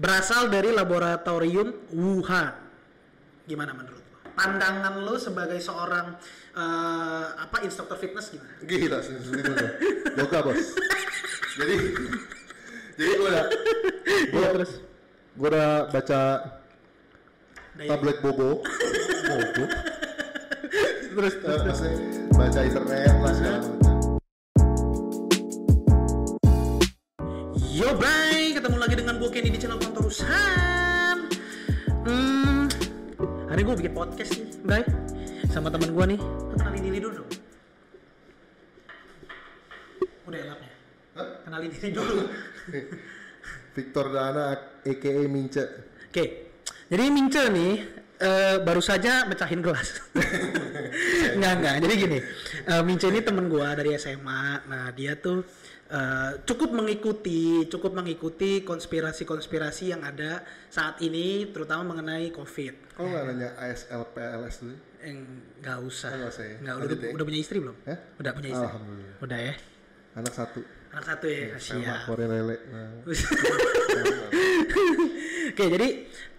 berasal dari laboratorium Wuhan. Gimana menurut lo? Pandangan lo sebagai seorang eh, apa instruktur fitness gimana? Gila sih. Yoga bos. jadi jadi gue udah gue terus gue udah baca tablet bobo. bobo. terus maksudnya baca internet lah segala macam. Yo ketemu lagi dengan gue Kenny di channel Kontorusan. Hmm, hari gue bikin podcast nih, bray, sama teman gue nih. Kenalin diri dulu dong. Udah elapnya. Hah? Kenalin diri dulu. Victor Dana aka Mince. Oke, jadi Mince nih eh, baru saja mecahin gelas. enggak enggak. Jadi gini, eh, Mince ini temen gua dari SMA. Nah dia tuh eh, cukup mengikuti, cukup mengikuti konspirasi-konspirasi yang ada saat ini, terutama mengenai COVID. Kok nggak nanya ASL PLS dulu? Eh, Nggak usah. Oh, nggak usah ya? Nggak, Lanjut udah, ya? udah punya istri belum? Hah? Udah punya istri. Alhamdulillah. Udah ya. Anak satu. Anak satu ya. Sama Siap. Korea lele. Nah. Oke, jadi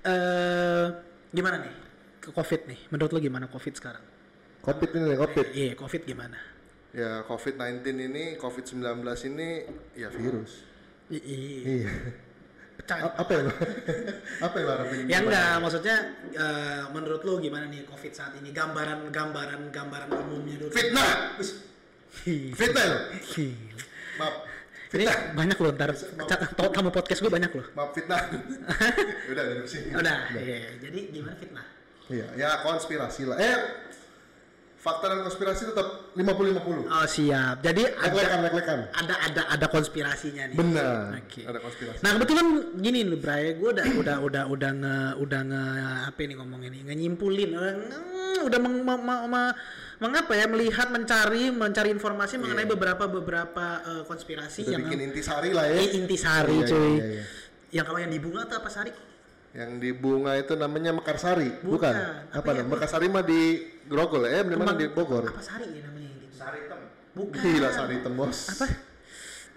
eh gimana nih ke COVID nih? Menurut lo gimana COVID sekarang? Covid ini Covid. Iya, COVID gimana? Ya COVID-19 ini, COVID-19 ini ya virus. I- i- Iya. Pecah. A- apa lo- apa yang lo harapin? Ya enggak, maksudnya eh, menurut lo gimana nih COVID saat ini? Gambaran gambaran gambaran umumnya dulu. Fitnah. Fitnah. Maaf. Ini banyak loh ntar to- tamu podcast gue banyak loh. Maaf fitnah. Udah duduk sini. Udah, iya. Jadi gimana fitnah? Iya, ya konspirasi lah. Eh, fakta dan konspirasi tetap 50-50. Oh siap. Jadi Lek-lekan, ada lek-lekan. ada ada ada konspirasinya nih. Benar. Oke. Ada konspirasi. Nah kebetulan gini nih Bray, gue udah udah udah udah nge udah nge apa ini ngomongin ini nyimpulin, udah, nge- udah meng, me- me- me- mengapa ya melihat mencari mencari informasi mengenai beberapa beberapa eh, konspirasi Udah yang bikin intisari lah ya. Intisari Iya, cuy. iya, iya. Yang kalau yang di bunga tuh apa sari? Yang di bunga itu namanya mekarsari, Bukan. bukan? Apa Apa, ya? namanya? Mekarsari mah di Grogol ya, di mana di Bogor. Apa sari ya namanya? yang di- Sari hitam. Bukan. Gila sari hitam bos. Apa?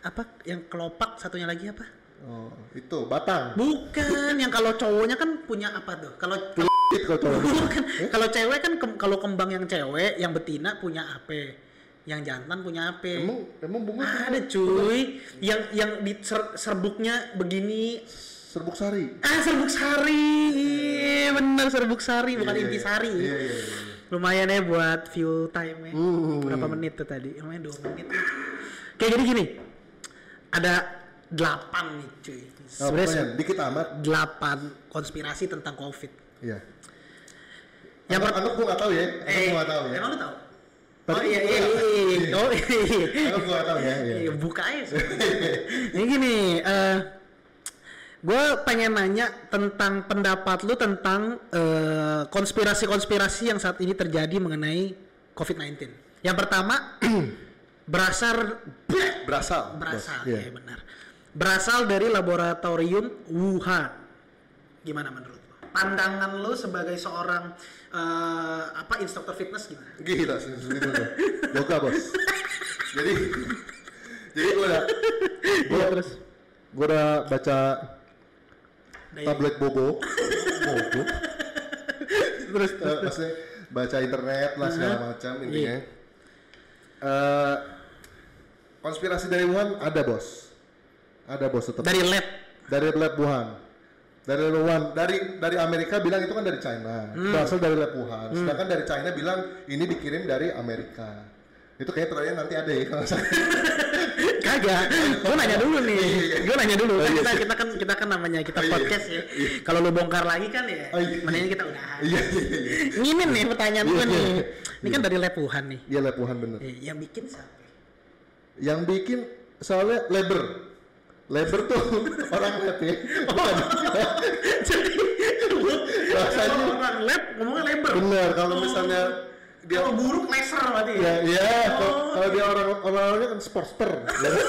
Apa yang kelopak satunya lagi apa? Oh, itu batang. Bukan, yang kalau cowoknya kan punya apa tuh? Kalau. Bukan. Kalau cewek kan kem- kalau kembang yang cewek, yang betina punya apa? Yang jantan punya apa? Emang emang bunga Ada cuy, yang yang di ser- serbuknya begini. Serbuk sari. Ah, serbuk sari. Iya, Bener serbuk sari, bukan Iya, iya, intisari. Iya, iya, iya. Lumayan ya buat view time ya. Hmm. Berapa menit tuh tadi? Lumayan 2 menit. Kayak jadi gini. Ada 8 nih cuy. Oh, Sebenarnya dikit amat. 8 konspirasi tentang Covid. Iya. Yang Yang per- anak gua nggak tahu ya. Anak gua nggak tahu ya. Emang lu tahu? Tapi oh iya iya gua- iya. iya. Oh iya. Anak gua nggak tahu ya. Iya. Iya, buka aja. Ini gini, eh gue pengen nanya tentang pendapat lu tentang eh, konspirasi-konspirasi yang saat ini terjadi mengenai COVID-19. Yang pertama, berasal Berasal. berasal. Iya. ya benar. Berasal dari laboratorium Wuhan. Gimana menurut lu? Pandangan lu sebagai seorang eh, apa instruktur fitness gimana? Gila. Yoga bos. jadi jadi gua udah gua terus gua udah baca tablet bobo. bobo. terus Eh, maksudnya baca internet lah segala macam intinya. Eh, konspirasi dari Wuhan ada bos. Ada bos tetap. dari lab dari lab Wuhan. Dari Wuhan, dari dari Amerika bilang itu kan dari China, Hmm. berasal dari lab Wuhan. Sedangkan dari China bilang ini dikirim dari Amerika. Itu kayak terakhir nanti ada ya kalau. Kagak, gue nanya dulu nih, gue nanya dulu. Oh, Kan iya, kita, kita kan kita kan namanya kita Oh, iya, podcast iya. ya. Kalau lu bongkar lagi kan ya, Oh, iya. mendingan kita udahan. Iya iya iya. Nginin nih pertanyaan gue Iya, nih. iya. Ini kan dari lab Wuhan nih. Iya lab Wuhan bener. Eh, Yang bikin siapa? Yang bikin soalnya labor. Labor tuh orang lab ya. Bukan. Jadi Bahasanya- orang lab ngomongnya lebar. Bener kalau misalnya dia Kalau buruk laser berarti ya iya kalau Oh. kalau dia orang orang-orangnya kan sportster. ya.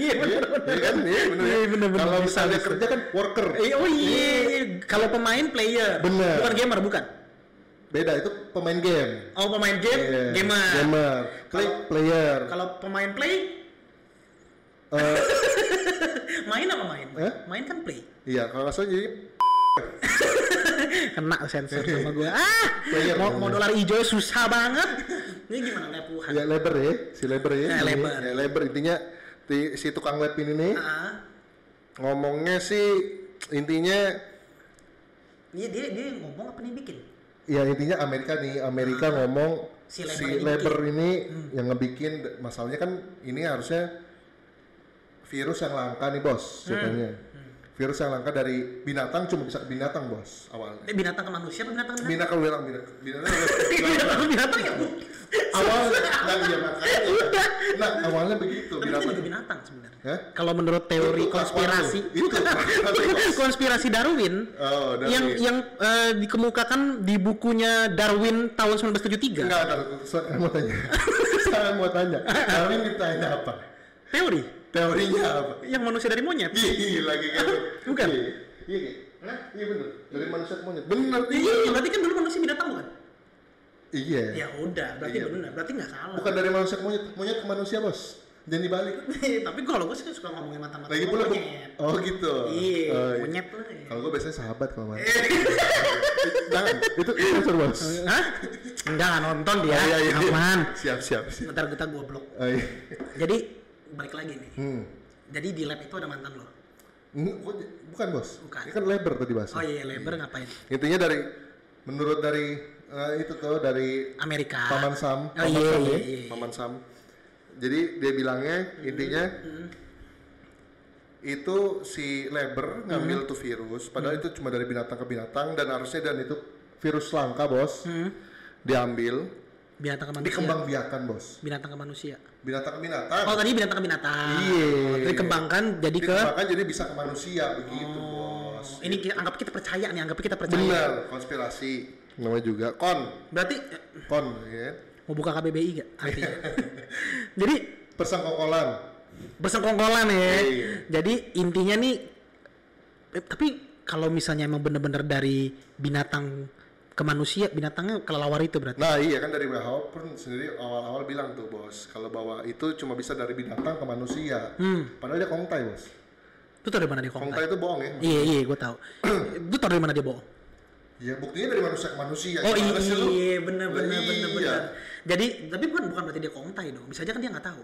Iya benar. Iya kan? Iya bener. Iya, bener, bener. Kalau misalnya kerja kan worker. Eh, oh iya, kalau pemain player, Bener. bukan gamer bukan. Beda itu pemain game. Oh pemain game, Iya. gamer. Gamer. Play player. Kalau pemain play, Eh, Main apa main? Eh? Main kan play. iya kalau salah jadi Kena sensor sama gua. Ah, Player mau, mau dolar hijau susah banget. Ini gimana lab Wuhan? ya lebar ya si lebar ya Ini, Leber. ya lebar intinya di- si tukang lab ini nih Ah, ngomongnya sih intinya dia dia dia ngomong apa nih bikin? ya intinya Amerika nih Amerika ngomong Ah. Si si, Leber ini lebar bikin. ini yang ngebikin masalahnya kan ini harusnya virus yang langka nih bos Hmm. ceritanya virus yang langka dari binatang cuma bisa binatang bos awalnya Eh, binatang ke manusia apa binatang ke binatang? binatang bilang binatang binatang binatang ke binatang ya? awalnya nah iya makanya nah awalnya begitu Tapi itu binatang juga binatang sebenarnya. Hah? Kalau menurut teori Itu konspirasi, lu. itu konspirasi Darwin, Oh, Darwin. yang yang eh, dikemukakan di bukunya Darwin tahun 1973. enggak ada saya mau tanya saya mau tanya Darwin ditanya apa Teori teorinya apa yang manusia dari monyet. Gila lagi gitu. Bukan? Iya, iya. iya. Hah? Iya bener. Dari manusia ke monyet. Bener. Iya, berarti kan dulu manusia binatang bukan? Iya. Ya udah, berarti Iya. benar. Berarti nggak salah. Bukan dari manusia ke monyet, monyet ke manusia bos. Jangan dibalik. Tapi kalau gue sih suka ngomongin mata-mata Lagi pula monyet. Oh gitu. Iya, Oh, monyet tuh. ya. Kalau gue biasanya sahabat kalau mana. Jangan. Itu itu sensor bos. Hah? Enggak nggak nonton dia. Oh, iya, iya, iya. Aman. Siap siap. siap. Bentar kita gua blok. Oh, iya. Jadi balik lagi nih. Hmm. Jadi di lab itu ada mantan lo. Hmm, Bukan bos. Bukan. Ini kan lebar tadi bahasa. Oh iya, lebar ngapain? Intinya dari menurut dari eh, itu tuh dari Amerika. Paman Sam. Oh Paman iya, Sam iya, ya, iya. Paman Sam. Jadi dia bilangnya intinya itu si leber ngambil tuh virus, padahal itu cuma dari binatang ke binatang dan harusnya dan itu virus langka bos, diambil, Binatang ke manusia. dikembang biakan bos, Binatang ke manusia. binatang ke binatang, Oh tadi binatang ke binatang. Iya. Oh, dikembangkan jadi ke. dikembangkan jadi bisa ke manusia begitu bos. Ini kita, anggap kita percaya nih, anggap kita percaya. Benar, konspirasi namanya juga kon, Berarti eh, kon ya. mau buka KBBI gak artinya? jadi Persangkokolan. bersengkongkolan ya. Iya. Jadi intinya nih, eh, tapi kalau misalnya emang bener-bener dari binatang ke manusia, binatangnya kelelawar itu berarti. Nah iya kan dari WHO pun sendiri awal-awal bilang tuh bos kalau bahwa itu cuma bisa dari binatang ke manusia. Padahal dia kongtai bos. Itu tau dari mana dia Kongtai kontak? itu bohong ya. Iya iya, gue tahu. Itu tau dari mana dia bohong? Ya buktinya dari manusia ke manusia. Oh iya, iya bener bener bener bener. Jadi tapi bukan bukan berarti dia kontai dong. Bisa aja kan dia nggak tahu.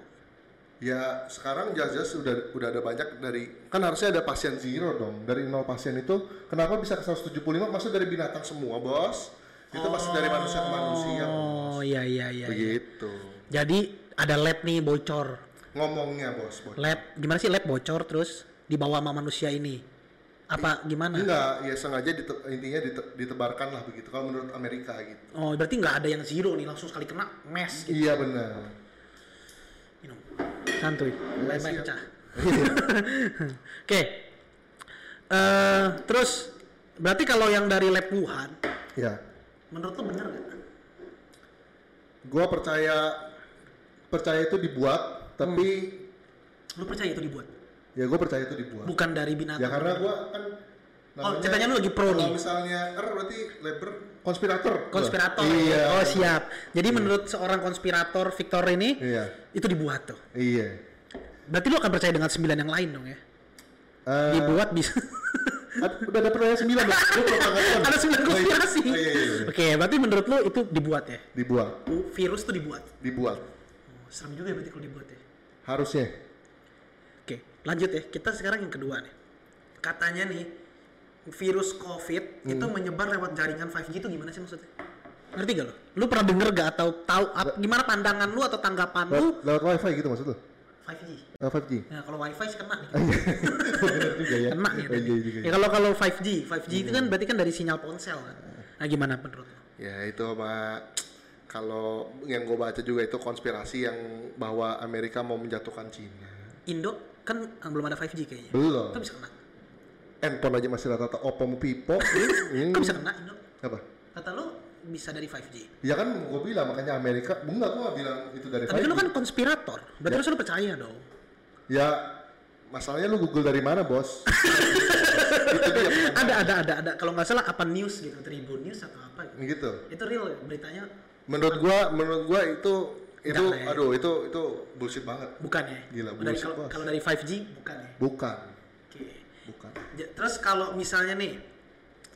Ya sekarang jelas-jelas udah udah ada banyak dari kan harusnya ada pasien zero dong dari nol pasien itu kenapa bisa ke 175 maksudnya dari binatang semua bos itu pasti dari manusia ke manusia Oh iya iya iya. iya. begitu Jadi ada lab nih bocor. ngomongnya bos bos Lab gimana sih lab bocor terus dibawa sama manusia ini? Apa gimana? enggak ya sengaja dite- intinya dite- ditebarkan lah begitu kalau menurut Amerika gitu Oh berarti nggak ada yang zero nih langsung sekali kena mes gitu. iya benar. Santuy. Pecah. Oke. Eh terus berarti kalau yang dari lab Wuhan, ya menurut lo bener gak? gua percaya percaya itu dibuat tapi Lu percaya itu dibuat? ya gua percaya itu dibuat Bukan dari binatang. ya karena gua kan Oh, ceritanya lu lagi pro kalau nih. misalnya R berarti labor konspirator konspirator. iya Oh siap. Jadi menurut seorang konspirator Victor ini iya itu dibuat tuh. iya Berarti lu akan percaya dengan sembilan yang lain dong ya? Eh, Dibuat bisa. udah ada pertanyaan sembilan tanggapan. Ada sembilan Oh, iya. konspirasi. Oh, iya, iya, iya. Oke, berarti menurut lu itu dibuat ya? dibuat Virus tuh dibuat. dibuat Oh, serem juga ya berarti kalau dibuat ya. harusnya Oke, lanjut ya. Kita sekarang yang kedua nih. Katanya nih virus COVID itu menyebar lewat jaringan 5G itu gimana sih maksudnya? Ngerti gak lo? Lu pernah denger gak atau tahu ap- gimana pandangan lu atau tanggapan lu lewat, wifi gitu maksud lu 5G? Eh, 5G Nah, kalau WiFi sih kena nih. juga ya kena nih. Juga Ya kalau kalau 5G, 5G itu kan berarti kan dari sinyal ponsel kan. Nah, gimana menurut lu? ya itu sama kalau yang gue baca juga itu konspirasi yang bahwa Amerika mau menjatuhkan Cina Indo kan belum ada 5G kayaknya. belum Itu bisa kena. Handphone aja masih rata-rata Oppo Pipo ini Kan bisa kena Indo. apa Kata lu bisa dari 5G. ya kan gue bilang makanya Amerika enggak gue nggak bilang itu dari Tapi 5G kan lu kan konspirator. Berarti Ya. lu sudah percaya dong. ya masalahnya lu Google dari mana bos itu dia Ada ada ada ada kalau nggak salah apa news gitu, Tribun News atau apa gitu. gitu Itu real beritanya menurut gua menurut gua itu itu Jangan ya. aduh itu itu bullshit banget. Bukan ya? Gila, bullshit, kalau dari 5G bukan ya? Bukan. Bukan. Ja- Terus kalau misalnya nih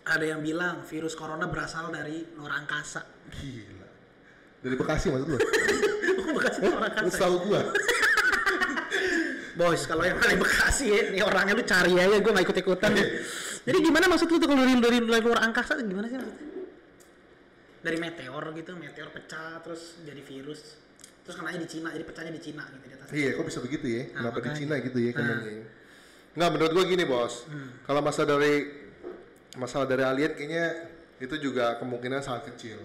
ada yang bilang virus corona berasal dari luar angkasa. Gila. Dari Bekasi maksud lu? Oh, Bekasi luar Lu angkasa. setahu gua. Bos, kalau yang dari Bekasi ya, nih orangnya lu cari aja, gue gak ikut-ikutan. Jadi gimana maksud lu tuh kalau dari, dari, dari luar angkasa gimana sih maksudnya? Dari meteor gitu, meteor pecah terus jadi virus. Terus kenanya di Cina, jadi pecahnya di Cina gitu di atas. Iya, kok bisa begitu ya? Nah, Kenapa di makanya. Cina gitu ya kenanya? Nggak, menurut gua gini bos. Kalau masalah dari masalah dari alien kayaknya itu juga kemungkinan sangat kecil.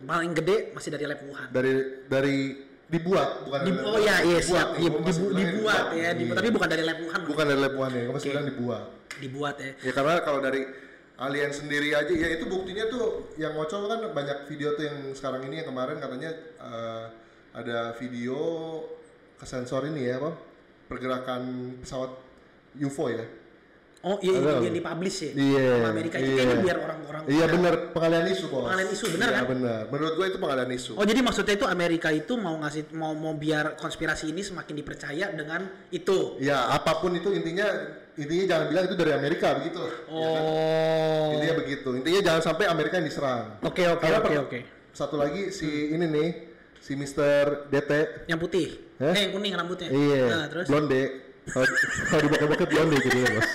Paling gede masih dari lab Wuhan. Dari dari dibuat bukan Di, dari oh ya, iya siap. nih, Di- gua masih dibu- bilangnya dibuat ya, dibu- Iya. tapi bukan dari lab Wuhan. bukan dari lab Wuhan ya, masih bilang dibuat. Dibuat ya. Ya karena kalau dari alien sendiri aja ya itu buktinya tuh yang ngocol kan banyak video tuh yang sekarang ini yang kemarin katanya eh, ada video kesensor ini ya apa pergerakan pesawat UFO ya. Oh iya, iya, yang dipublish ya. Iya, Sama Amerika itu iya. kayaknya biar orang-orang Iya benar pengalian isu bos. Pengalian isu, benar Iya, kan? benar. Menurut gue itu pengalian isu. Oh jadi maksudnya itu Amerika itu mau ngasih mau mau biar konspirasi ini semakin dipercaya dengan itu. Ya apa pun itu intinya intinya jangan bilang itu dari Amerika begitu. Oh. Intinya begitu. Intinya jangan sampai Amerika yang diserang. Oke oke oke oke. Satu lagi si ini nih si Mr. DT. Yang putih. Hah? Eh yang kuning rambutnya. Iya. Nah, terus Blonde. Kalau kalau di bokep blonde gitu ya bos.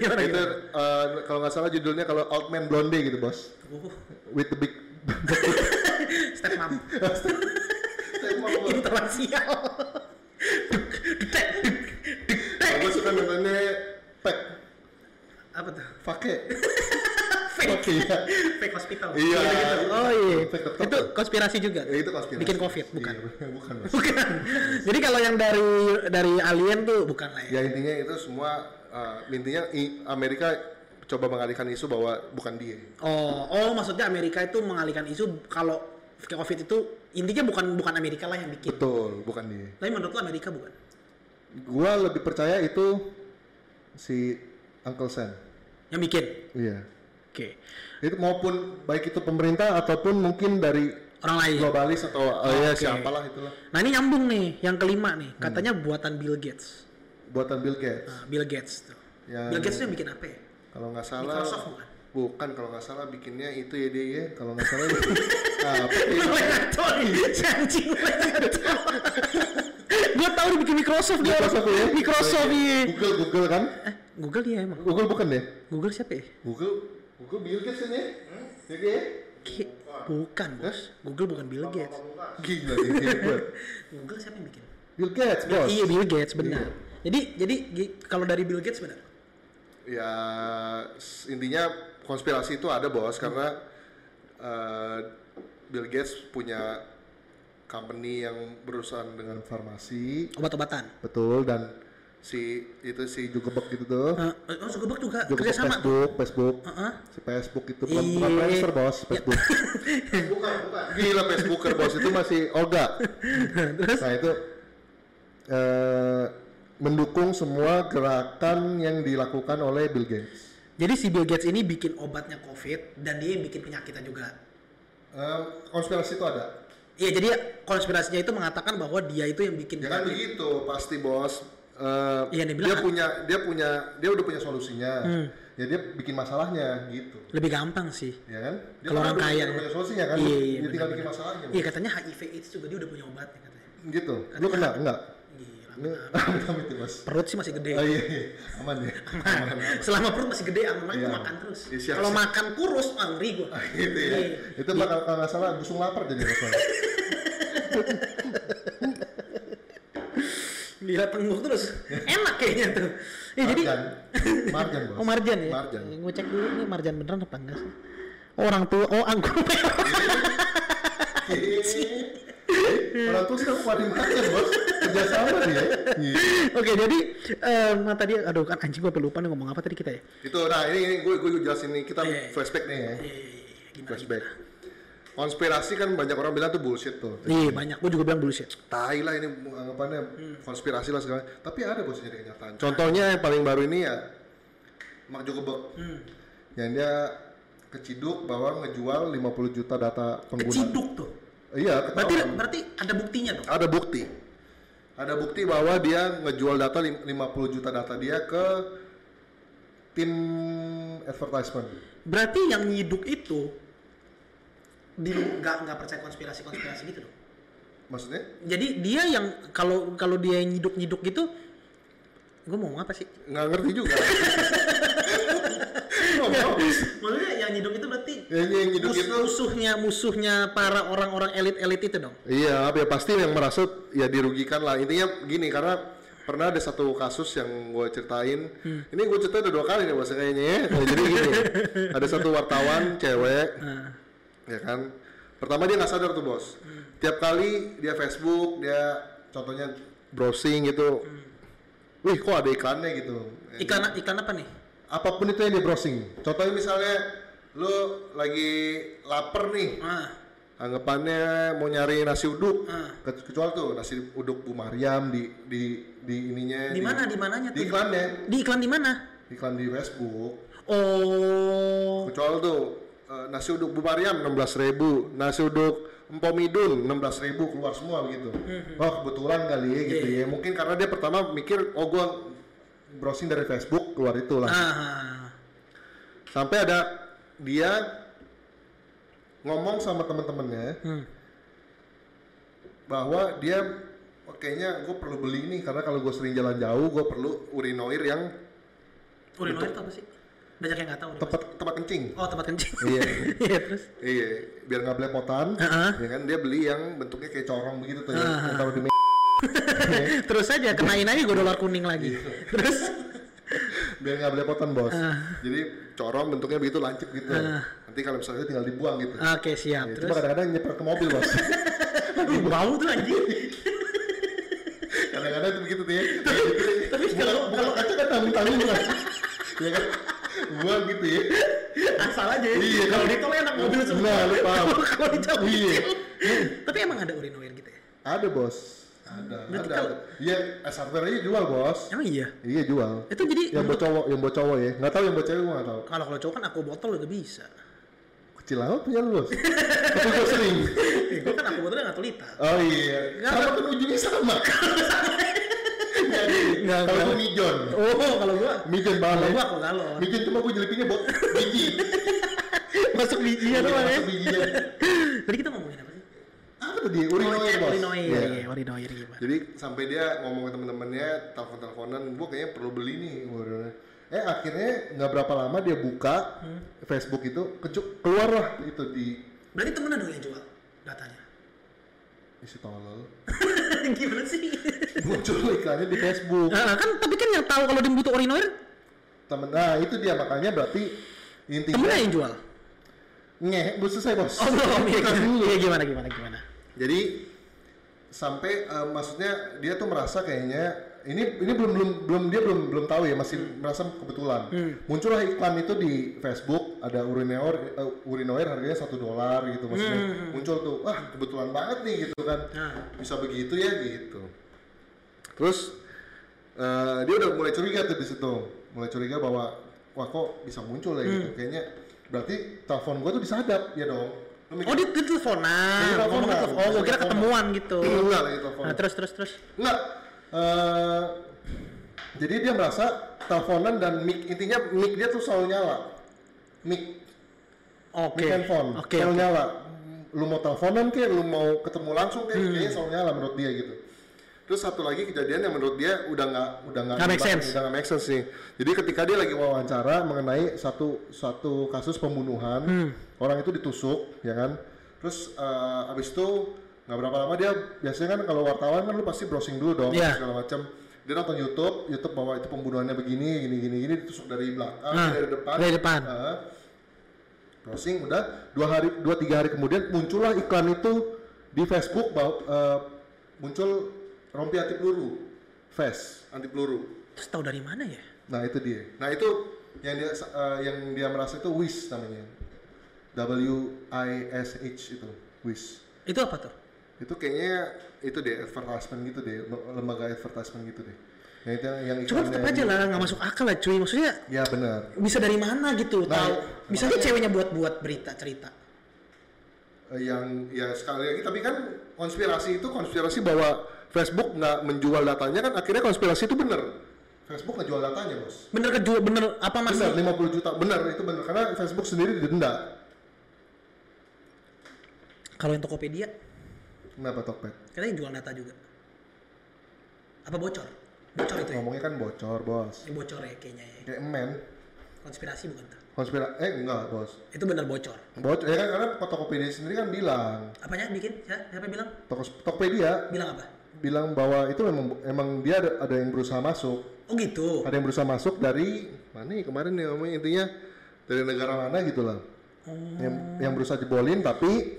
gimana itu gitu? eh, kalau nggak salah judulnya kalau Old Man Blonde gitu bos. Oh, With the big. step mom. Interrasial. gue suka nontonnya Pack. Apa tuh? Fake. Pakai ya. Fake hospital. Iya. Gitu-gitu. Oh iya. Itu konspirasi juga. Ya, itu konspirasi. Bikin covid bukan. Iya, bukan. Bukan. Jadi kalau yang dari dari alien tuh bukan lah ya. Ya intinya itu semua uh, intinya Amerika coba mengalihkan isu bahwa bukan dia. Oh, oh maksudnya Amerika itu mengalihkan isu kalau COVID itu intinya bukan bukan Amerika lah yang bikin. Betul, bukan dia. Tapi menurut lo Amerika bukan? Gua lebih percaya itu si Uncle Sam. Yang bikin. Iya. Oke. Itu maupun baik itu pemerintah ataupun mungkin dari Orang lain. globalis atau oh, ya Oke. siapalah itulah Nah ini nyambung nih, yang kelima nih, katanya buatan Bill Gates. buatan Bill Gates. Nah, Bill Gates tuh. Yang- Bill Gates tuh yang bikin apa ya? Kalau nggak salah Microsoft bukan? Bukan kalau nggak salah bikinnya itu ya dia ya. Kalau nggak salah ah, apa ya? Anjing. Gue tau dia bikin Microsoft dia. Microsoft ya. Microsoft iya. Google Google kan? Eh, Google dia emang. Google bukan deh. Google siapa ya? Google Google Bill Gates kan ya? Ya ya? Ki- Bukan bos. Google bukan Bill Gates. Gila. Google siapa yang bikin? Bill Gates bos. Iya Bill Gates benar. Jadi jadi gi- kalau dari Bill Gates benar. Ya intinya konspirasi itu ada bos karena eh, Bill Gates punya company yang berurusan dengan farmasi, Obat-obatan. betul dan si itu si Zuckerberg gitu tuh. Eh, oh Zuckerberg juga Zuckerberg kerja sama tuh. Facebook, Facebook, Heeh. si Facebook itu bukan bukan Iya. Friendster bos, Facebook. bukan, bukan. Gila Facebooker bos itu masih Olga. Nah itu eh, mendukung semua gerakan yang dilakukan oleh Bill Gates. Jadi si Bill Gates ini bikin obatnya COVID dan dia yang bikin penyakitnya juga. Eh, konspirasi itu ada. Iya jadi konspirasinya itu mengatakan bahwa dia itu yang bikin Ya kan begitu pasti bos. Eh, Iya, dia dia, punya dia punya dia udah punya solusinya. Ya dia bikin masalahnya gitu. Lebih gampang sih. Ya kan? Dia Kalau orang kaya. punya, solusinya kan. Iya, iya, dia tinggal benar-benar. bikin masalahnya. Iya katanya HIV AIDS juga dia udah punya obatnya katanya. Gitu. Lu kena enggak? Ya, Bos. Perut sih masih gede. Oh iya, iya. aman ya. Aman. Selama perut masih gede aman Iya. makan terus. Iya, siap, Kalau makan kurus ah, ngeri gua. gitu ya. Iya. Itu bakal kalau nggak salah busung lapar jadi rasanya. Gila tengguk terus. Enak kayaknya tuh. Ya, jadi Marjan. Marjan, Bos. Oh marjan ya? Marjan. Gue cek dulu nih marjan beneran apa enggak sih? Oh, orang tua, oh anggur merah. Orang tua sekarang pada marjan, Bos. Kerjasama dia. Iya. Oke jadi eh nah tadi aduh kan anjing gue lupa nih ngomong apa tadi kita ya? Itu nah ini, ini gue gue jelasin nih kita Iya. flashback nih ya. Gimana? Flashback. Konspirasi kan banyak orang bilang tuh bullshit tuh. Iya banyak, gue juga bilang bullshit. Tai lah ini anggapannya Hmm. konspirasi lah segala. Tapi ada bos jadi kenyataan. Contohnya yang paling baru ini ya Mark Zuckerberg. Hmm. Yang dia keciduk bahwa ngejual 50 juta data pengguna. Keciduk tuh. iya Berarti berarti ada buktinya dong. ada bukti ada bukti bahwa dia ngejual data lim- 50 juta data dia ke tim advertisement Berarti yang nyiduk itu di nggak nggak percaya konspirasi konspirasi gitu dong. maksudnya Jadi dia yang kalau kalau dia yang nyiduk nyiduk gitu, gue mau apa sih? nggak ngerti juga Oh. Maksudnya yang nyiduk itu berarti yang, yang hidup mus- itu musuhnya musuhnya para orang-orang elit-elit itu dong. Iya, ya pasti yang merasa ya dirugikan lah. Intinya gini, karena pernah ada satu kasus yang gue ceritain. Hmm. Ini gue cerita udah dua kali nih bos kayaknya ya. Jadi gini, ada satu wartawan cewek, Nah, ya kan. Pertama dia nggak sadar tuh bos. Hmm. Tiap kali dia Facebook, dia contohnya browsing gitu. Wih, kok ada iklannya gitu. Hmm. iklan iklan apa nih? Apa pun itu yang di browsing. Contohnya misalnya lu lagi lapar nih, Ah, anggapannya mau nyari nasi uduk Ah. Ke- kecuali tuh nasi uduk Bu Mariam di di di ininya di mana di mananya di iklannya Di iklan di mana? iklan di Facebook Oh, kecuali tuh eh, nasi uduk Bu Mariam 16.000 nasi uduk Empomidun 16.000 keluar semua begitu Hmm, oh kebetulan kali ya gitu Iya. ya mungkin karena dia pertama mikir oh gua browsing dari Facebook keluar itu lah ah, sampai ada dia ngomong sama teman-temannya hmm. bahwa dia "Oh, kayaknya gue perlu beli ini karena kalau gue sering jalan jauh gue perlu urinoir yang Urinoir itu apa sih? Banyak yang nggak tahu. nih, tempat tempat kencing. Oh tempat kencing. Iya. Iya terus. iya biar nggak belepotan Heeh. ya kan dia beli yang bentuknya kayak corong begitu tuh ya, Ah. yang taruh di me- terus aja kenain aja gue dolar kuning lagi. Iya. terus biar nggak belepotan bos Ah. jadi corong bentuknya begitu lancip gitu nanti kalau misalnya tinggal dibuang gitu oke siap. Ya, terus cuma kadang-kadang nyeper ke mobil bos Aduh, bau tuh anjing. kadang-kadang itu begitu tuh ya tapi kalau bukan kaca kan tanggung-tanggung kan ya kan buang gitu ya Asal aja. ya. Iya, Kalau di tol enak mobil semua. Nah, lu paham. Kalau di Iya. kecil. Tapi emang ada urinoir gitu ya? ada bos ada Berarti ada iya hardware aja jual bos Emang iya. iya jual Itu jadi yang buat cowok yang buat cowok ya nggak tahu yang buat cewek gua nggak tahu kalau kalau cowok kan aku botol juga bisa. kecil amat punya lu bos tapi gua sering gue kan aku botolnya nggak liter. oh iya Nggak, sama kan ujungnya sama jadi kalau gua mijon Oh kalau gua mijon kalau banget gua aku galon. mijon cuma gua jelipinnya buat biji Masuk bijinya doang ya. Masuk bijinya Tadi kita ngomongin apa sih? apa tadi urinoir Oh, bos urinoir. Iya. Iya, urinoir gimana? Jadi sampai dia ngomong ke temen-temennya, telepon-teleponan, gua kayaknya perlu beli nih. Bilang. Eh akhirnya nggak berapa lama dia buka Hmm. Facebook itu, keluar lah itu di Berarti temen dong yang jual datanya. Isi tolol. gimana sih? Muncul iklannya di Facebook. Nah, kan tapi kan yang tahu kalau dia butuh urinoir Temen, nah itu dia makanya berarti intinya temennya yang jual. Nge, belum selesai bos. Oh belum. Iya. Iya gimana gimana gimana? Jadi sampai eh, maksudnya dia tuh merasa kayaknya ini ini belum belum belum dia belum belum tahu ya masih merasa kebetulan. Muncullah iklan itu di Facebook ada urinoir eh, urinoir harganya satu dolar gitu maksudnya. Muncul tuh wah kebetulan banget nih gitu kan. Nah. bisa begitu ya gitu. Terus eh, dia udah mulai curiga tuh di situ. Mulai curiga bahwa wah kok bisa muncul ya gitu. Kayaknya berarti telepon gua tuh disadap ya dong. Oh dia, teleponan. Oh gue kira ketemuan gitu. enggak lagi telepon Nah terus terus terus. Enggak. Eh, jadi dia merasa teleponan dan mic intinya mic dia tuh selalu nyala. Mic Oke. mic handphone Oke. selalu oke. nyala. Lu mau teleponan kayak lu mau ketemu langsung kayak Hmm. kayaknya selalu nyala menurut dia gitu. Terus satu lagi kejadian yang menurut dia udah nggak udah nggak make sense. udah nggak make sense nih. Jadi ketika dia lagi wawancara mengenai satu satu kasus pembunuhan, Hmm. orang itu ditusuk, ya kan? Terus eh, abis itu nggak berapa lama dia biasanya kan kalau wartawan kan lu pasti browsing dulu dong Iya. segala macam. Dia nonton YouTube, YouTube bahwa itu pembunuhannya begini, gini, gini, gini, ditusuk dari belakang, Ah, dari depan. dari depan. Eh, browsing udah dua hari, dua tiga hari kemudian muncullah iklan itu di Facebook bahwa eh, muncul rompi anti peluru, vest anti peluru. Terus tahu dari mana ya? Nah itu dia. Nah itu yang dia eh, yang dia merasa itu WIS namanya. W I S H itu WIS. Itu apa tuh? Itu kayaknya itu deh advertisement gitu deh, lembaga advertisement gitu deh. Yang itu yang Cuma tetap aja lah nggak masuk akal lah cuy. Maksudnya Ya benar. bisa dari mana gitu Nah, tahu? Bisa aja makanya- ceweknya buat buat berita cerita. eh, yang ya sekali lagi tapi kan konspirasi itu konspirasi bahwa Facebook nggak menjual datanya kan akhirnya konspirasi itu bener Facebook nggak jual datanya bos Bener kejual bener apa bener masih? 50 juta bener itu bener karena Facebook sendiri didenda Kalau yang Tokopedia, kenapa Tokped katanya jual data juga. Apa bocor? Bocor itu ya? ngomongnya kan bocor bos Ini bocor ya kayaknya ya. kayak emen Konspirasi bukan tuh? konspirasi eh enggak bos Itu bener bocor. bocor ya kan karena Tokopedia sendiri kan bilang Apanya bikin? Ya, siapa bilang? Toko, Tokopedia Bilang apa? bilang bahwa itu memang emang dia ada, ada yang berusaha masuk Oh gitu. ada yang berusaha masuk dari mana nih kemarin nih ngomongnya intinya dari negara mana gitu lah yang yang berusaha jebolin tapi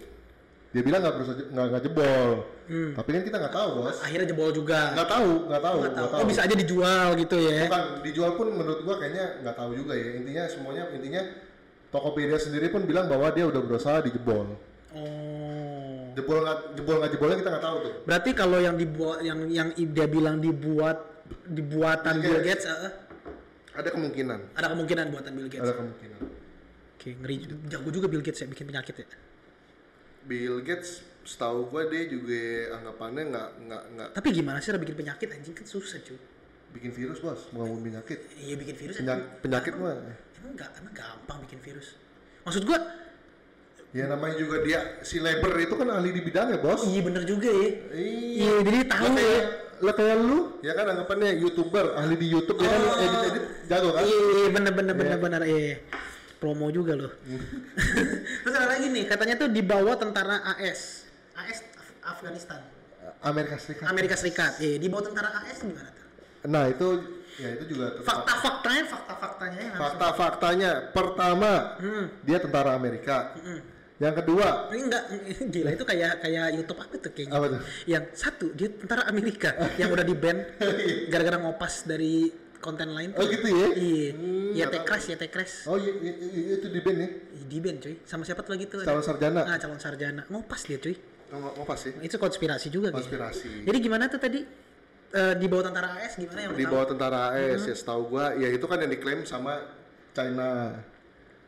dia bilang nggak berusaha nggak jebol tapi kan kita nggak tahu bos Akhirnya jebol juga. nggak tahu nggak tahu Nggak tahu. nggak Oh bisa aja dijual gitu ya? bukan dijual pun menurut gua kayaknya nggak tahu juga ya intinya semuanya intinya Tokopedia sendiri pun bilang bahwa dia udah berusaha dijebol Oh. jebol nggak jebol nggak jebolnya kita nggak tahu tuh Berarti kalau yang dibuat yang yang dia bilang dibuat dibuatan Bill Gates. Ada kemungkinan ada kemungkinan buatan Bill Gates. ada kemungkinan Oke, ngeri. Jago juga Bill Gates ya bikin penyakit ya. Bill Gates setahu gua dia juga anggapannya nggak nggak nggak Tapi gimana sih cara bikin penyakit anjing kan susah cuy. bikin virus bos bukan penyakit Iya bikin virus Penyak- penyakit mah Emang enggak, emang gampang bikin virus. Maksud gua, ya namanya juga dia si labor itu kan ahli di bidangnya bos iya bener juga ya. iya Iya, jadi tahu lah ya. lah kayak lu ya kan anggapannya youtuber ahli di YouTube ya kan Oh. edit edit jago kan Iya, iya, bener bener bener Iya. bener iya. Promo juga loh. Terus ada lagi nih, katanya tuh dibawa tentara AS. AS Af- Afghanistan. Amerika Serikat Amerika Serikat. Iya, dibawa tentara AS gimana tuh? nah itu ya itu juga Fakta-faktanya, fakta-faktanya fakta-faktanya pertama Hmm. dia tentara Amerika yang kedua Ini enggak gila itu kayak kayak YouTube apa tuh kayaknya. Apa tuh? Yang satu dia tentara Amerika yang udah di ban gara-gara ngopas dari konten lain. oh gitu ya Iya. Hmm, Ya Crash, ya Crash. oh iya, iya, iya, itu di band ya Di ban cuy. Sama siapa tuh lagi tuh? calon sarjana Ah, calon sarjana. Ngopas dia cuy. oh, nggak- nggak pas sih Itu konspirasi juga kayaknya. konspirasi Jadi gimana tuh tadi? Eh, di bawah tentara AS gimana yang di tahu? bawah tentara AS ya setahu gua ya itu kan yang diklaim sama China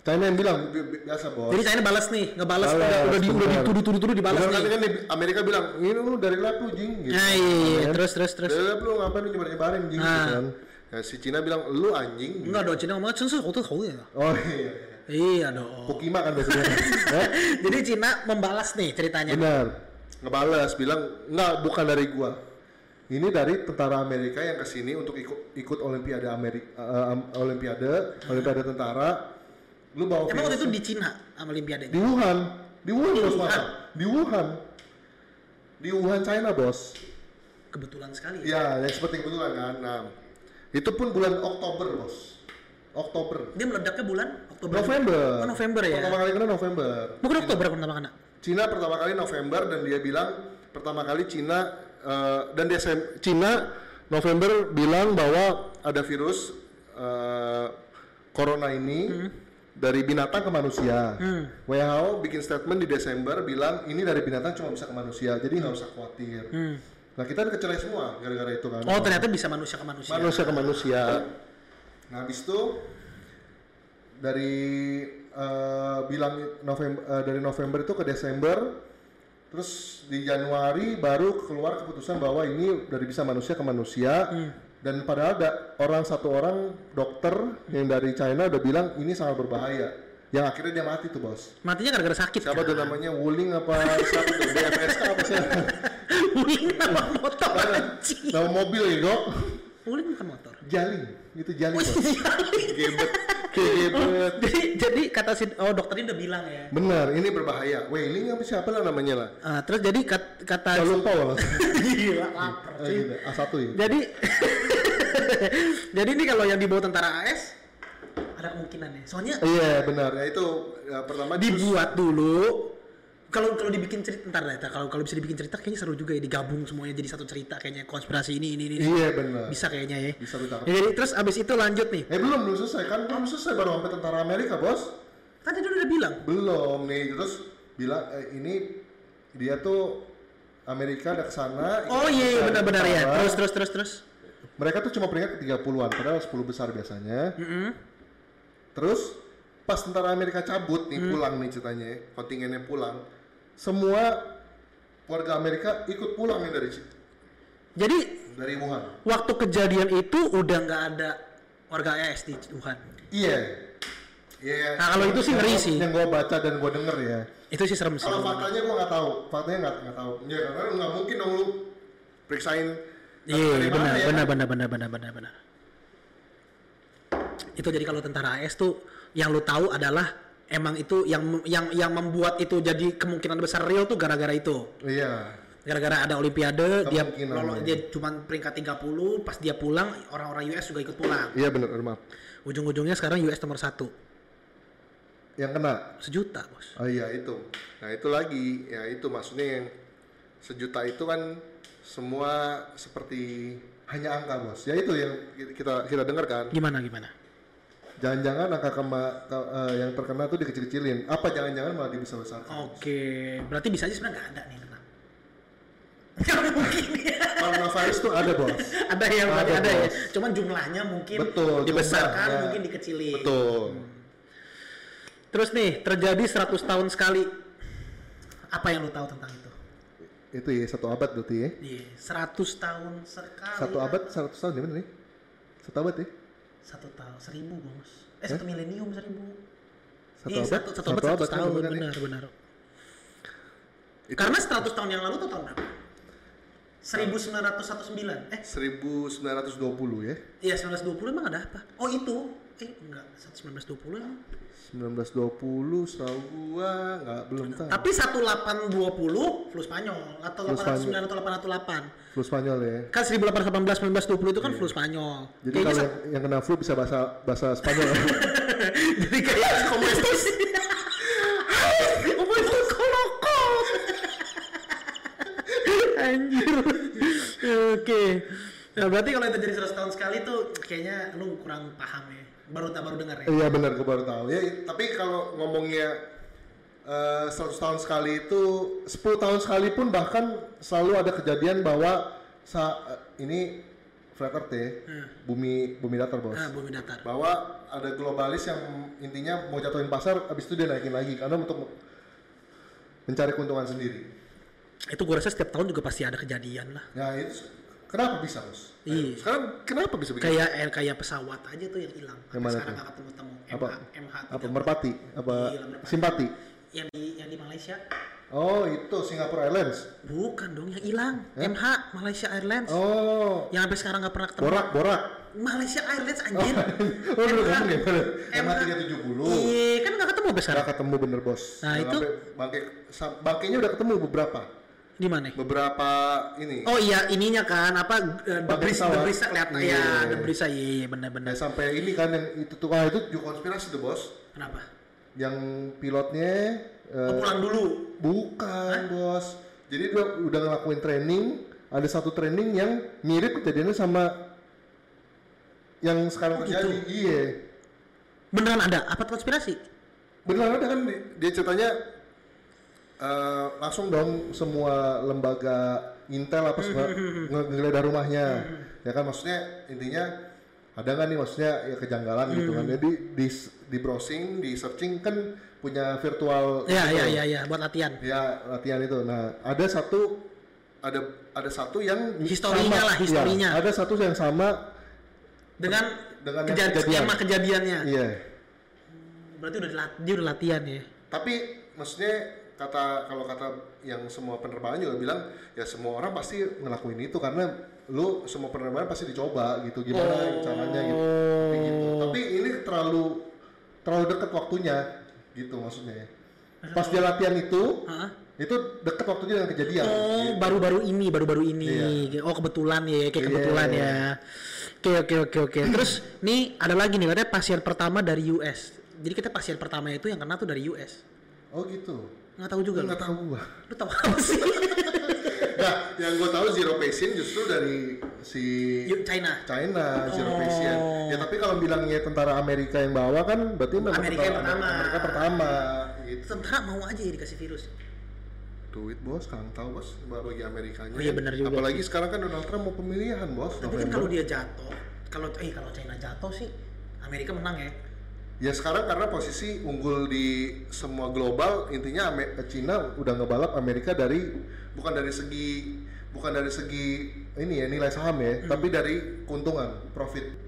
China yang bilang bi- bi- biasa bos Jadi China balas nih, ngebalas Balas, udah udah di udah dituduh-tuduh dibalas Bener kan nih. kan Amerika bilang ini lu dari lab lu jing gitu Nah, iya, iya. Kan? terus terus terus. dari lab lu ngapain lu nyebar nyebarin jing gitu Ah. kan ya, si Cina bilang lu anjing Enggak dong, Cina ngomongnya Cina tuh tahu ya. oh iya Iya dong. Pukima kan biasanya Hah? Jadi Cina membalas nih ceritanya. benar ngebales bilang enggak bukan dari gua ini dari tentara Amerika yang ke sini untuk ikut ikut Olimpiade Amerika Olimpiade Olimpiade tentara lu bawa Emang waktu itu di Cina sama Olimpiade? di Wuhan di Wuhan Di bos Wuhan? di Wuhan di Wuhan China bos Kebetulan sekali. ya. ya yang seperti kebetulan kan nah itu pun bulan Oktober bos Oktober Dia meledaknya bulan Oktober. November Oh, November ya. pertama kali kena November Bukan Oktober pertama kali. Cina pertama kali November dan dia bilang pertama kali Cina eh, dan Desem Cina November bilang bahwa ada virus eh, corona ini dari binatang ke manusia. WHO bikin statement di Desember bilang ini dari binatang cuma bisa ke manusia, jadi nggak usah khawatir. Nah kita kecelai semua gara-gara itu kan. Oh, ternyata bisa manusia ke manusia. manusia ke manusia. Nah habis itu dari eh, bilang November eh, dari November itu ke Desember, terus di Januari baru keluar keputusan bahwa ini dari bisa manusia ke manusia. Dan padahal ada orang satu orang dokter yang dari China udah bilang ini sangat berbahaya. Yang akhirnya dia mati tuh bos. Matinya gara-gara sakit. Siapa tuh namanya Wuling apa siapa tuh BFSK apa sih? Wuling nama motor anjing. Nama mobil ya dok? Wuling bukan motor. Jaling, itu jaling Oh, bos. Gebet, gebet. jadi, jadi kata si oh dokternya udah bilang ya. Benar, ini berbahaya. Wailing apa siapa lah namanya lah? Ah, terus jadi kat- kata Jalung Paul. gila lapar Eh, cuy. gitu, A1 ya. Jadi Jadi ini kalau yang dibawa tentara AS ada kemungkinan ya. Soalnya Iya benar, ya itu ya, pertama dibuat dulu kalau kalau dibikin cerita ntar lah kalau kalau bisa dibikin cerita kayaknya seru juga ya digabung semuanya jadi satu cerita kayaknya konspirasi ini ini ini Iya benar. bisa kayaknya ya. Bisa ditangkap. Ya, jadi terus abis itu lanjut nih. Eh belum belum selesai kan belum selesai baru sampai tentara Amerika bos. Tadi dia udah bilang. Belum nih terus bilang eh, ini dia tuh Amerika ada ke sana. Oh iya iya, benar-benar ya. tentara. Terus terus terus terus. Mereka tuh cuma peringkat ke 30-an, padahal 10 besar biasanya. Terus pas tentara Amerika cabut nih pulang nih ceritanya, ya, kontingennya pulang. Semua warga Amerika ikut pulang nih dari Jadi dari Wuhan. waktu kejadian itu udah nggak ada warga AS di Wuhan. Iya. Iya. Nah, kalau itu sih ngeri sih. Yang gua baca dan gua denger ya. Itu sih serem sih. Kalau faktanya gua nggak tahu. Faktanya nggak nggak tahu. Ya karena nggak mungkin dong lu periksain. Iya, mana benar, ya, benar, kan? benar, benar, benar, benar, benar. Itu jadi kalau tentara AS tuh yang lu tahu adalah emang itu yang yang yang membuat itu jadi kemungkinan besar real tuh gara-gara itu. Iya. Gara-gara ada olimpiade, dia lolos, iya. dia cuma peringkat 30, pas dia pulang orang-orang US juga ikut pulang. Iya benar, maaf. Ujung-ujungnya sekarang US nomor satu, Yang kena sejuta bos. Oh iya itu. Nah itu lagi, ya itu maksudnya yang sejuta itu kan semua seperti hanya angka bos. Ya itu yang kita kita dengar kan. Gimana gimana? Jangan-jangan angka kema, ke- eh, yang terkena tuh dikecil-kecilin. Apa jangan-jangan malah dibesar-besarkan? Oke, berarti bisa aja sebenarnya nggak ada nih kena. Mungkin ya. Coronavirus tuh ada bos. ada yang berarti Ada, ada ya. Cuman jumlahnya mungkin Betul, dibesarkan, jumlahnya. mungkin dikecilin. Betul. Terus nih, terjadi 100 tahun sekali. Apa yang lu tahu tentang itu? Itu ya satu abad berarti ya. Iya, 100 tahun sekali. Satu abad, seratus tahun gimana nih? Satu abad ya? Satu tahun, seribu bos. Eh, satu milenium seribu. Satu Iya, abad? satu, satu abad, satu kan tahun, kan ya? benar, benar. Itu Karena 100 tahun yang lalu tuh tahun berapa? 1919. Eh, 1920 ya. iya 1920 emang ada apa? Oh itu. Eh, enggak, 1920 emang. 1920 setahu gua nggak belum tahu. Tapi 1820 flu Spanyol atau Flu 809 atau 808. Flu Spanyol ya. Kan 1818 1920 itu kan flu Spanyol. Jadi Kayaknya kalau sa- yang, yang kena flu bisa bahasa bahasa Spanyol. jadi kayak komunistis. Anjir. Oke. Nah, berarti kalau itu jadi 100 tahun sekali tuh kayaknya lu kurang paham ya. Baru tak baru dengar ya. Iya benar, gue baru tahu. Ya, tapi kalau ngomongnya 100 tahun sekali itu 10 tahun sekali pun bahkan selalu ada kejadian bahwa sa eh, ini flat earth ya, bumi bumi datar bos. Nah, bumi datar. Bahwa ada globalis yang intinya mau jatuhin pasar, habis itu dia naikin lagi karena untuk mencari keuntungan sendiri. Itu gue rasa setiap tahun juga pasti ada kejadian lah. Ya itu kenapa bisa bos? Iya. Sekarang kenapa bisa begitu? Kayak eh, kayak pesawat aja tuh yang hilang. Yang mana sekarang nggak ketemu-temu. apa? MH, apa 3. merpati? Apa Iya, merpati. simpati? yang di yang di Malaysia Oh itu Singapore Airlines. bukan dong yang hilang MH Malaysia Airlines Oh yang sampai sekarang nggak pernah ketemu borak borak. Malaysia Airlines anjir Oh dulu ngomong ya bener. MH. MH 370. iya kan nggak ketemu sampai sekarang Nggak ketemu bener bos. Nah, itu- bangke bangkainya udah ketemu beberapa. Di mana Beberapa ini. oh iya ininya kan apa uh, Bangkai debris debrisnya kelihatan Iya. ya debrisa iya iya benar-benar Ya, sampai ini kan yang itu tuh ah, itu juga konspirasi tuh bos. kenapa Yang pilotnya eh, oh, pulang dulu bukan bos. Jadi dia udah ngelakuin training. Ada satu training yang mirip kejadiannya sama yang sekarang Oh, terjadi. Iya. beneran ada apa konspirasi Benar ada kan di- dia ceritanya eh, langsung dong semua lembaga Intel apa nge- ngegeledah rumahnya. Ya kan maksudnya intinya ada nggak nih maksudnya ya kejanggalan gitu kan. Jadi di di browsing di searching kan punya virtual ya itu. ya ya ya buat latihan. Ya latihan itu. Nah ada satu ada ada satu yang Historinya sama- lah, historinya. ya, ada satu yang sama dengan Dengan yang kejadian kejadian. skema kejadiannya. Iya. Berarti udah dia udah latihan ya? Tapi maksudnya kata kalau kata yang semua penerbangan juga bilang ya semua orang pasti ngelakuin itu karena lu semua penerbangan pasti dicoba gitu gimana Oh. caranya gitu. Kayak gitu. Tapi ini terlalu terlalu dekat waktunya gitu maksudnya. Pas dia latihan itu Hah? itu dekat waktunya dengan kejadian. Oh, gitu. baru-baru ini, baru-baru ini. Iya. Oh, kebetulan ya, kayak Iya. kebetulan ya. Oke, oke, oke, oke. Terus nih ada lagi nih katanya pasien pertama dari US. Jadi kita pasien pertama itu yang kena tuh dari US. Oh gitu. Nggak tahu juga Nggak tahu gua. Lu tahu apa sih? Nah, yang gua tahu zero patient justru dari si China. China zero Oh. patient. Ya tapi kalau bilangnya tentara Amerika yang bawa kan berarti memang Amerika yang pertama. Amerika pertama gitu. Tentara mau aja ya dikasih virus. Duit bos, kan tahu bos bagi Amerikanya. Oh iya, benar juga Apalagi sekarang kan Donald Trump mau pemilihan bos. Tapi kan kalau dia jatuh, kalau eh kalau China jatuh sih Amerika menang ya. Ya sekarang karena posisi unggul di semua global, intinya Ame- Cina udah ngebalap Amerika dari bukan dari segi bukan dari segi ini ya nilai saham ya, tapi dari keuntungan, profit.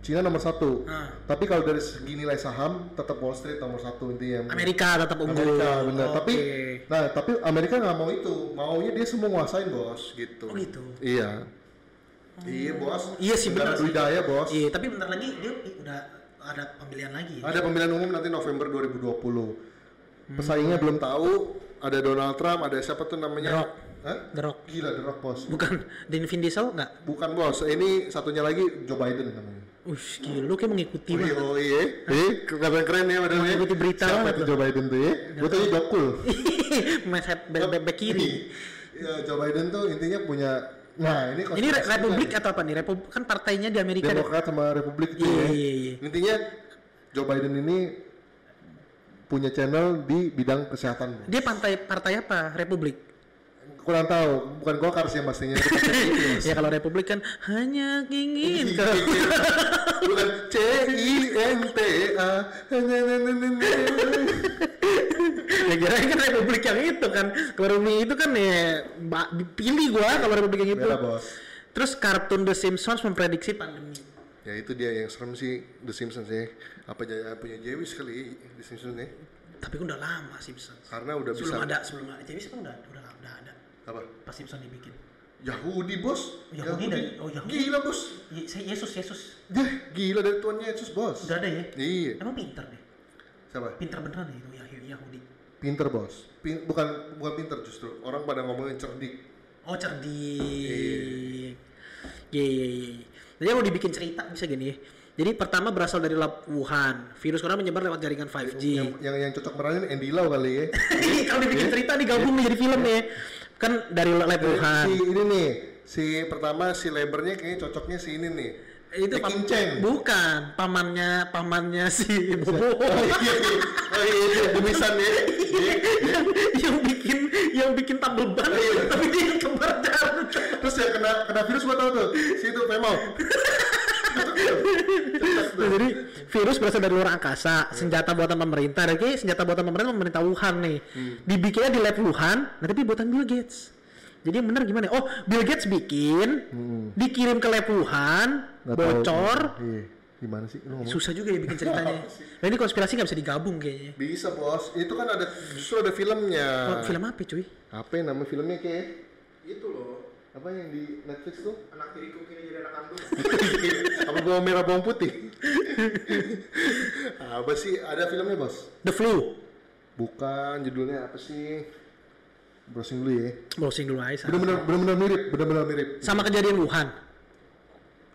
Cina nomor satu. Ah. Tapi kalau dari segi nilai saham, tetap Wall Street nomor satu intinya. Amerika tetap unggul. Amerika benar. Oke. Tapi nah tapi Amerika nggak mau itu, maunya dia semua nguasain bos gitu. Oh, gitu. Iya. Iya bos. Iya sih, benar bos. Iya, tapi bentar lagi dia udah ada pemilihan lagi. Ada pemilihan umum nanti November 2020. Hmm. Pesaingnya belum tahu. Ada Donald Trump, ada siapa tuh namanya? The Rock. Hah? The Rock. Gila The Rock bos. Bukan Vin Vin Diesel nggak? Bukan bos. Ini satunya lagi Joe Biden namanya. Ush, gila lu kayak mengikuti Oh iya, banget. oh iya. Eh, keren keren ya padahal ya. Mengikuti berita Siapa itu. Joe Biden tuh ya? Gue tadi Jokul. Mas back kiri. Ya, Joe Biden tuh intinya punya Nah, ini Ini Republik juga atau apa nih? Republik kan partainya di. Amerika. Demokrat sama Republik itu Iya, ya. iya, iya. Intinya Joe Biden ini punya channel di bidang kesehatan. Dia partai partai apa? Republik. Kurang tahu, bukan Golkar sih pastinya. Ya kalau Republik kan hanya ingin bukan C I N T A. ya kira kan Republik yang itu kan. Kalau Republik itu kan ya dipilih gua kalau Republik yang itu. Merah bos. Terus kartun The Simpsons memprediksi pandemi. Ya itu dia yang serem sih The Simpsons ya. Apa jaya punya Jewis kali The Simpsons ya? Tapi kan udah lama Simpsons. Karena udah Sebelum bisa ada sebelum ada Javis kan udah udah udah ada. apa? Pas Simpsons dibikin. Yahudi bos. Yahudi dari- oh, Yahudi. Gila bos. Ye- Yesus Yesus Yah, gila dari Tuhan Yesus bos. udah ada ya. Iya. Emang pinter deh. Siapa? Pinter beneran ya itu Yahudi. Pinter bos. Pin- bukan bukan pinter justru. Orang pada ngomongin cerdik. Oh cerdik. Iya iya iya. Jadi mau dibikin cerita bisa gini ya. Jadi pertama berasal dari lab Wuhan. Virus corona menyebar lewat jaringan 5G. Yang yang, yang cocok meranin Andy Lau kali ya. Kalau dibikin cerita digabung menjadi film ya. Kan dari lab Wuhan. si ini nih, si pertama si lebernya kayaknya cocoknya si ini nih. Itu pam- Cheng. bukan pamannya pamannya si Bobo. Oh iya, iya. oh iya, iya, demisan ya. Iya. yang, yang bikin yang bikin tambel ban Iya. tapi dia yang kembar. Terus yang kena kena virus gua tahu tuh, si itu Pemau. Nah, jadi virus berasal dari luar angkasa, senjata buatan pemerintah. Kayak senjata buatan pemerintah pemerintah Wuhan nih. Hmm. Dibikinnya di lab Wuhan, nah tapi buatan Bill Gates. Jadi bener gimana? Oh, Bill Gates bikin, dikirim ke Hmm. Nggak tahu. bocor. Iya. Gimana sih lu ngomong? Susah juga ya bikin ceritanya. Nah ini konspirasi nggak bisa digabung kayaknya. Bisa bos, itu kan ada justru ada filmnya. Oh, film apa cuy? Apa yang nama filmnya kayak? Itu loh. Apa yang di Netflix tuh? anak tiriku kini jadi anak kandung apa bawang merah bawang putih? apa sih? Ada filmnya bos? The Flu. Bukan, judulnya apa sih? Browsing dulu ya. Browsing dulu aja. Bener-bener bener-bener mirip, bener-bener mirip. Sama kejadian Wuhan.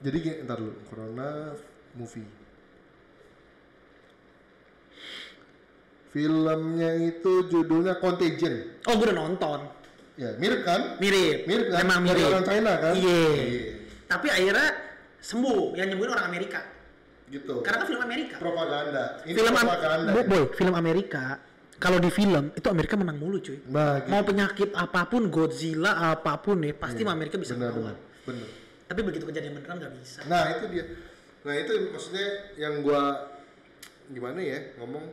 Jadi gini, ntar dulu, Corona movie. Filmnya itu judulnya Contagion. Oh, gue udah nonton. Ya, mirip kan? Mirip. Mirip kan? Memang Dari mirip. orang China kan? Iya. Iya. Tapi akhirnya sembuh. Yang nyembuhin orang Amerika. Gitu. Karena kan film Amerika. propaganda. Ini film Am- propaganda. Bo- boy, film Amerika. Kalau di film itu Amerika menang mulu cuy. Gitu. Mau penyakit apa pun, Godzilla apa pun nih, pasti mah Amerika bisa benar, melawan. benar, benar. Tapi begitu kejadian beneran nggak bisa. Nah, itu dia. Nah, itu maksudnya yang gua gimana ya ngomong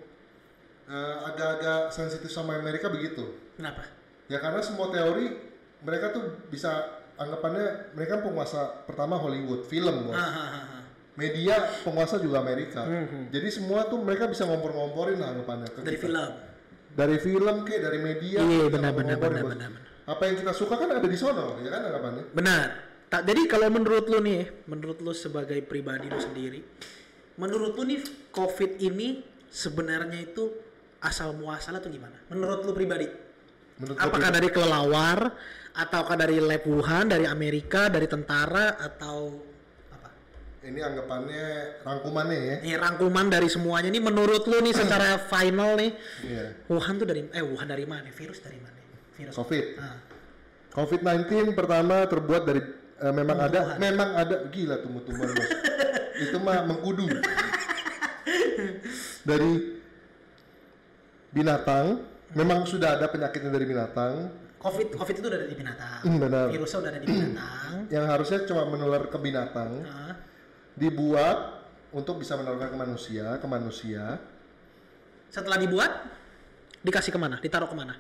eh, agak-agak sensitif sama Amerika begitu. Kenapa? Ya karena semua teori mereka tuh bisa anggapannya mereka penguasa pertama Hollywood, film, Bos. Hahaha. Media penguasa juga Amerika. Jadi semua tuh mereka bisa ngompor-ngomporin lah anggapannya ke Dari kita. film. Dari film kayak dari media. Iya, bisa benar, benar, benar, benar. Apa yang kita suka kan ada di sono, ya kan anggapannya. Benar. Tak jadi kalau menurut lu nih, menurut lu sebagai pribadi lu sendiri, menurut lu nih COVID ini sebenarnya itu asal muasal atau gimana? Menurut lu pribadi? Menurut Apakah dari kelelawar ataukah dari lab Wuhan, dari Amerika, dari tentara atau? Ini anggapannya rangkumannya ya. Ini rangkuman dari semuanya nih menurut lu nih secara final nih Iya. Wuhan tuh dari eh Wuhan dari mana? Virus dari mana? Virus. Covid. Ah. COVID-19 pertama terbuat dari eh, memang ada memang ada gila tumbuh-tumbuhan bos. itu mah mengkudu. dari binatang, memang sudah ada penyakitnya dari binatang Covid Covid itu udah ada di binatang. Hmm, benar. Virusnya udah ada di binatang. yang harusnya cuma menular ke binatang, Ah. Dibuat untuk bisa menularkan ke manusia, ke manusia. Setelah dibuat, dikasih ke mana? Ditaruh ke mana?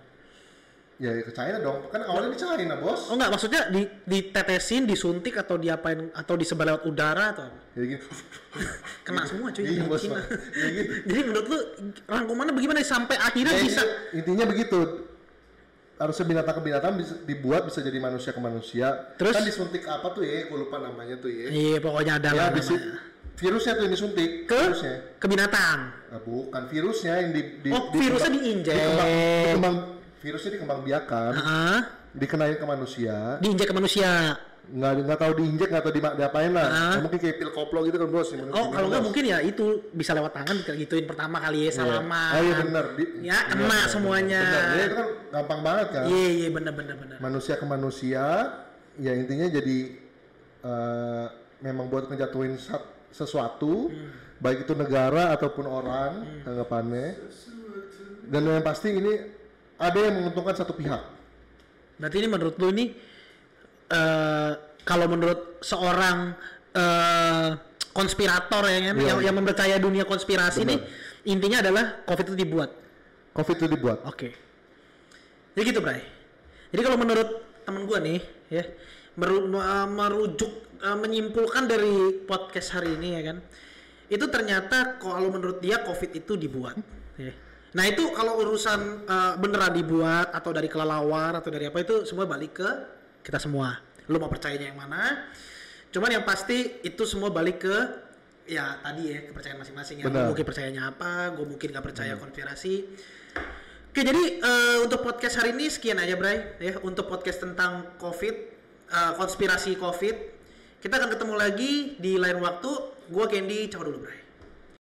Ya ke China dong. Kan awalnya di China, Bos. Oh enggak, maksudnya di, ditetesin, disuntik atau diapain atau disebar lewat udara atau apa? Jadi gini. Kena semua cuy Iya, Bos. Ya gitu. Jadi menurut lu rangkumannya bagaimana sampai akhirnya Ya, bisa intinya begitu. Harusnya binatang ke binatang bisa dibuat bisa jadi manusia ke manusia. Terus? kan disuntik apa tuh ya? Gue lupa namanya tuh ya. Iya, pokoknya ada Ya, lah namanya. virusnya tuh yang disuntik. Ke Virusnya. ke binatang. Nah, bukan virusnya yang di, di Oh, virusnya diinjek. dikembang, dikembang, virusnya dikembang biakan, Heeh. dikenain ke manusia. Diinjek ke manusia. Nggak nggak tahu diinjek nggak tahu di, diapain lah. Nah, mungkin kayak pil koplo gitu kan bos. Oh, kalau nggak mungkin ya itu bisa lewat tangan gituin pertama kali ya salaman. Oh iya benar. Ya, kena iya, benar, semuanya. Benar. Ya, itu kan gampang banget kan. Iya, iya bener bener bener. Manusia ke manusia, ya intinya jadi eh, memang buat ngejatuhin sesuatu, Hmm. baik itu negara ataupun orang tanggapannya. Dan yang pasti ini ada yang menguntungkan satu pihak. Berarti ini menurut lu ini eh kalau menurut seorang eh konspirator ya kan, Iya. yang, yang mempercaya dunia konspirasi nih intinya adalah COVID itu dibuat. Covid itu dibuat. Oke. Jadi gitu, Bray. Jadi kalau menurut temen gua nih, ya, meru- me- merujuk eh, menyimpulkan dari podcast hari ini ya kan. Itu ternyata kalau menurut dia Covid itu dibuat, ya. Nah, itu kalau urusan eh, beneran dibuat atau dari kelelawar atau dari apa itu semua balik ke kita semua. Lu mau percayanya yang mana? Cuman yang pasti itu semua balik ke ya tadi ya kepercayaan masing-masing ya. Benar. mungkin percayanya apa, gue mungkin gak percaya konspirasi. Oke, jadi eh, untuk podcast hari ini sekian aja, Bray. Ya, untuk podcast tentang COVID, eh, konspirasi COVID. Kita akan ketemu lagi di lain waktu. Gua Candy, ciao dulu, Bray.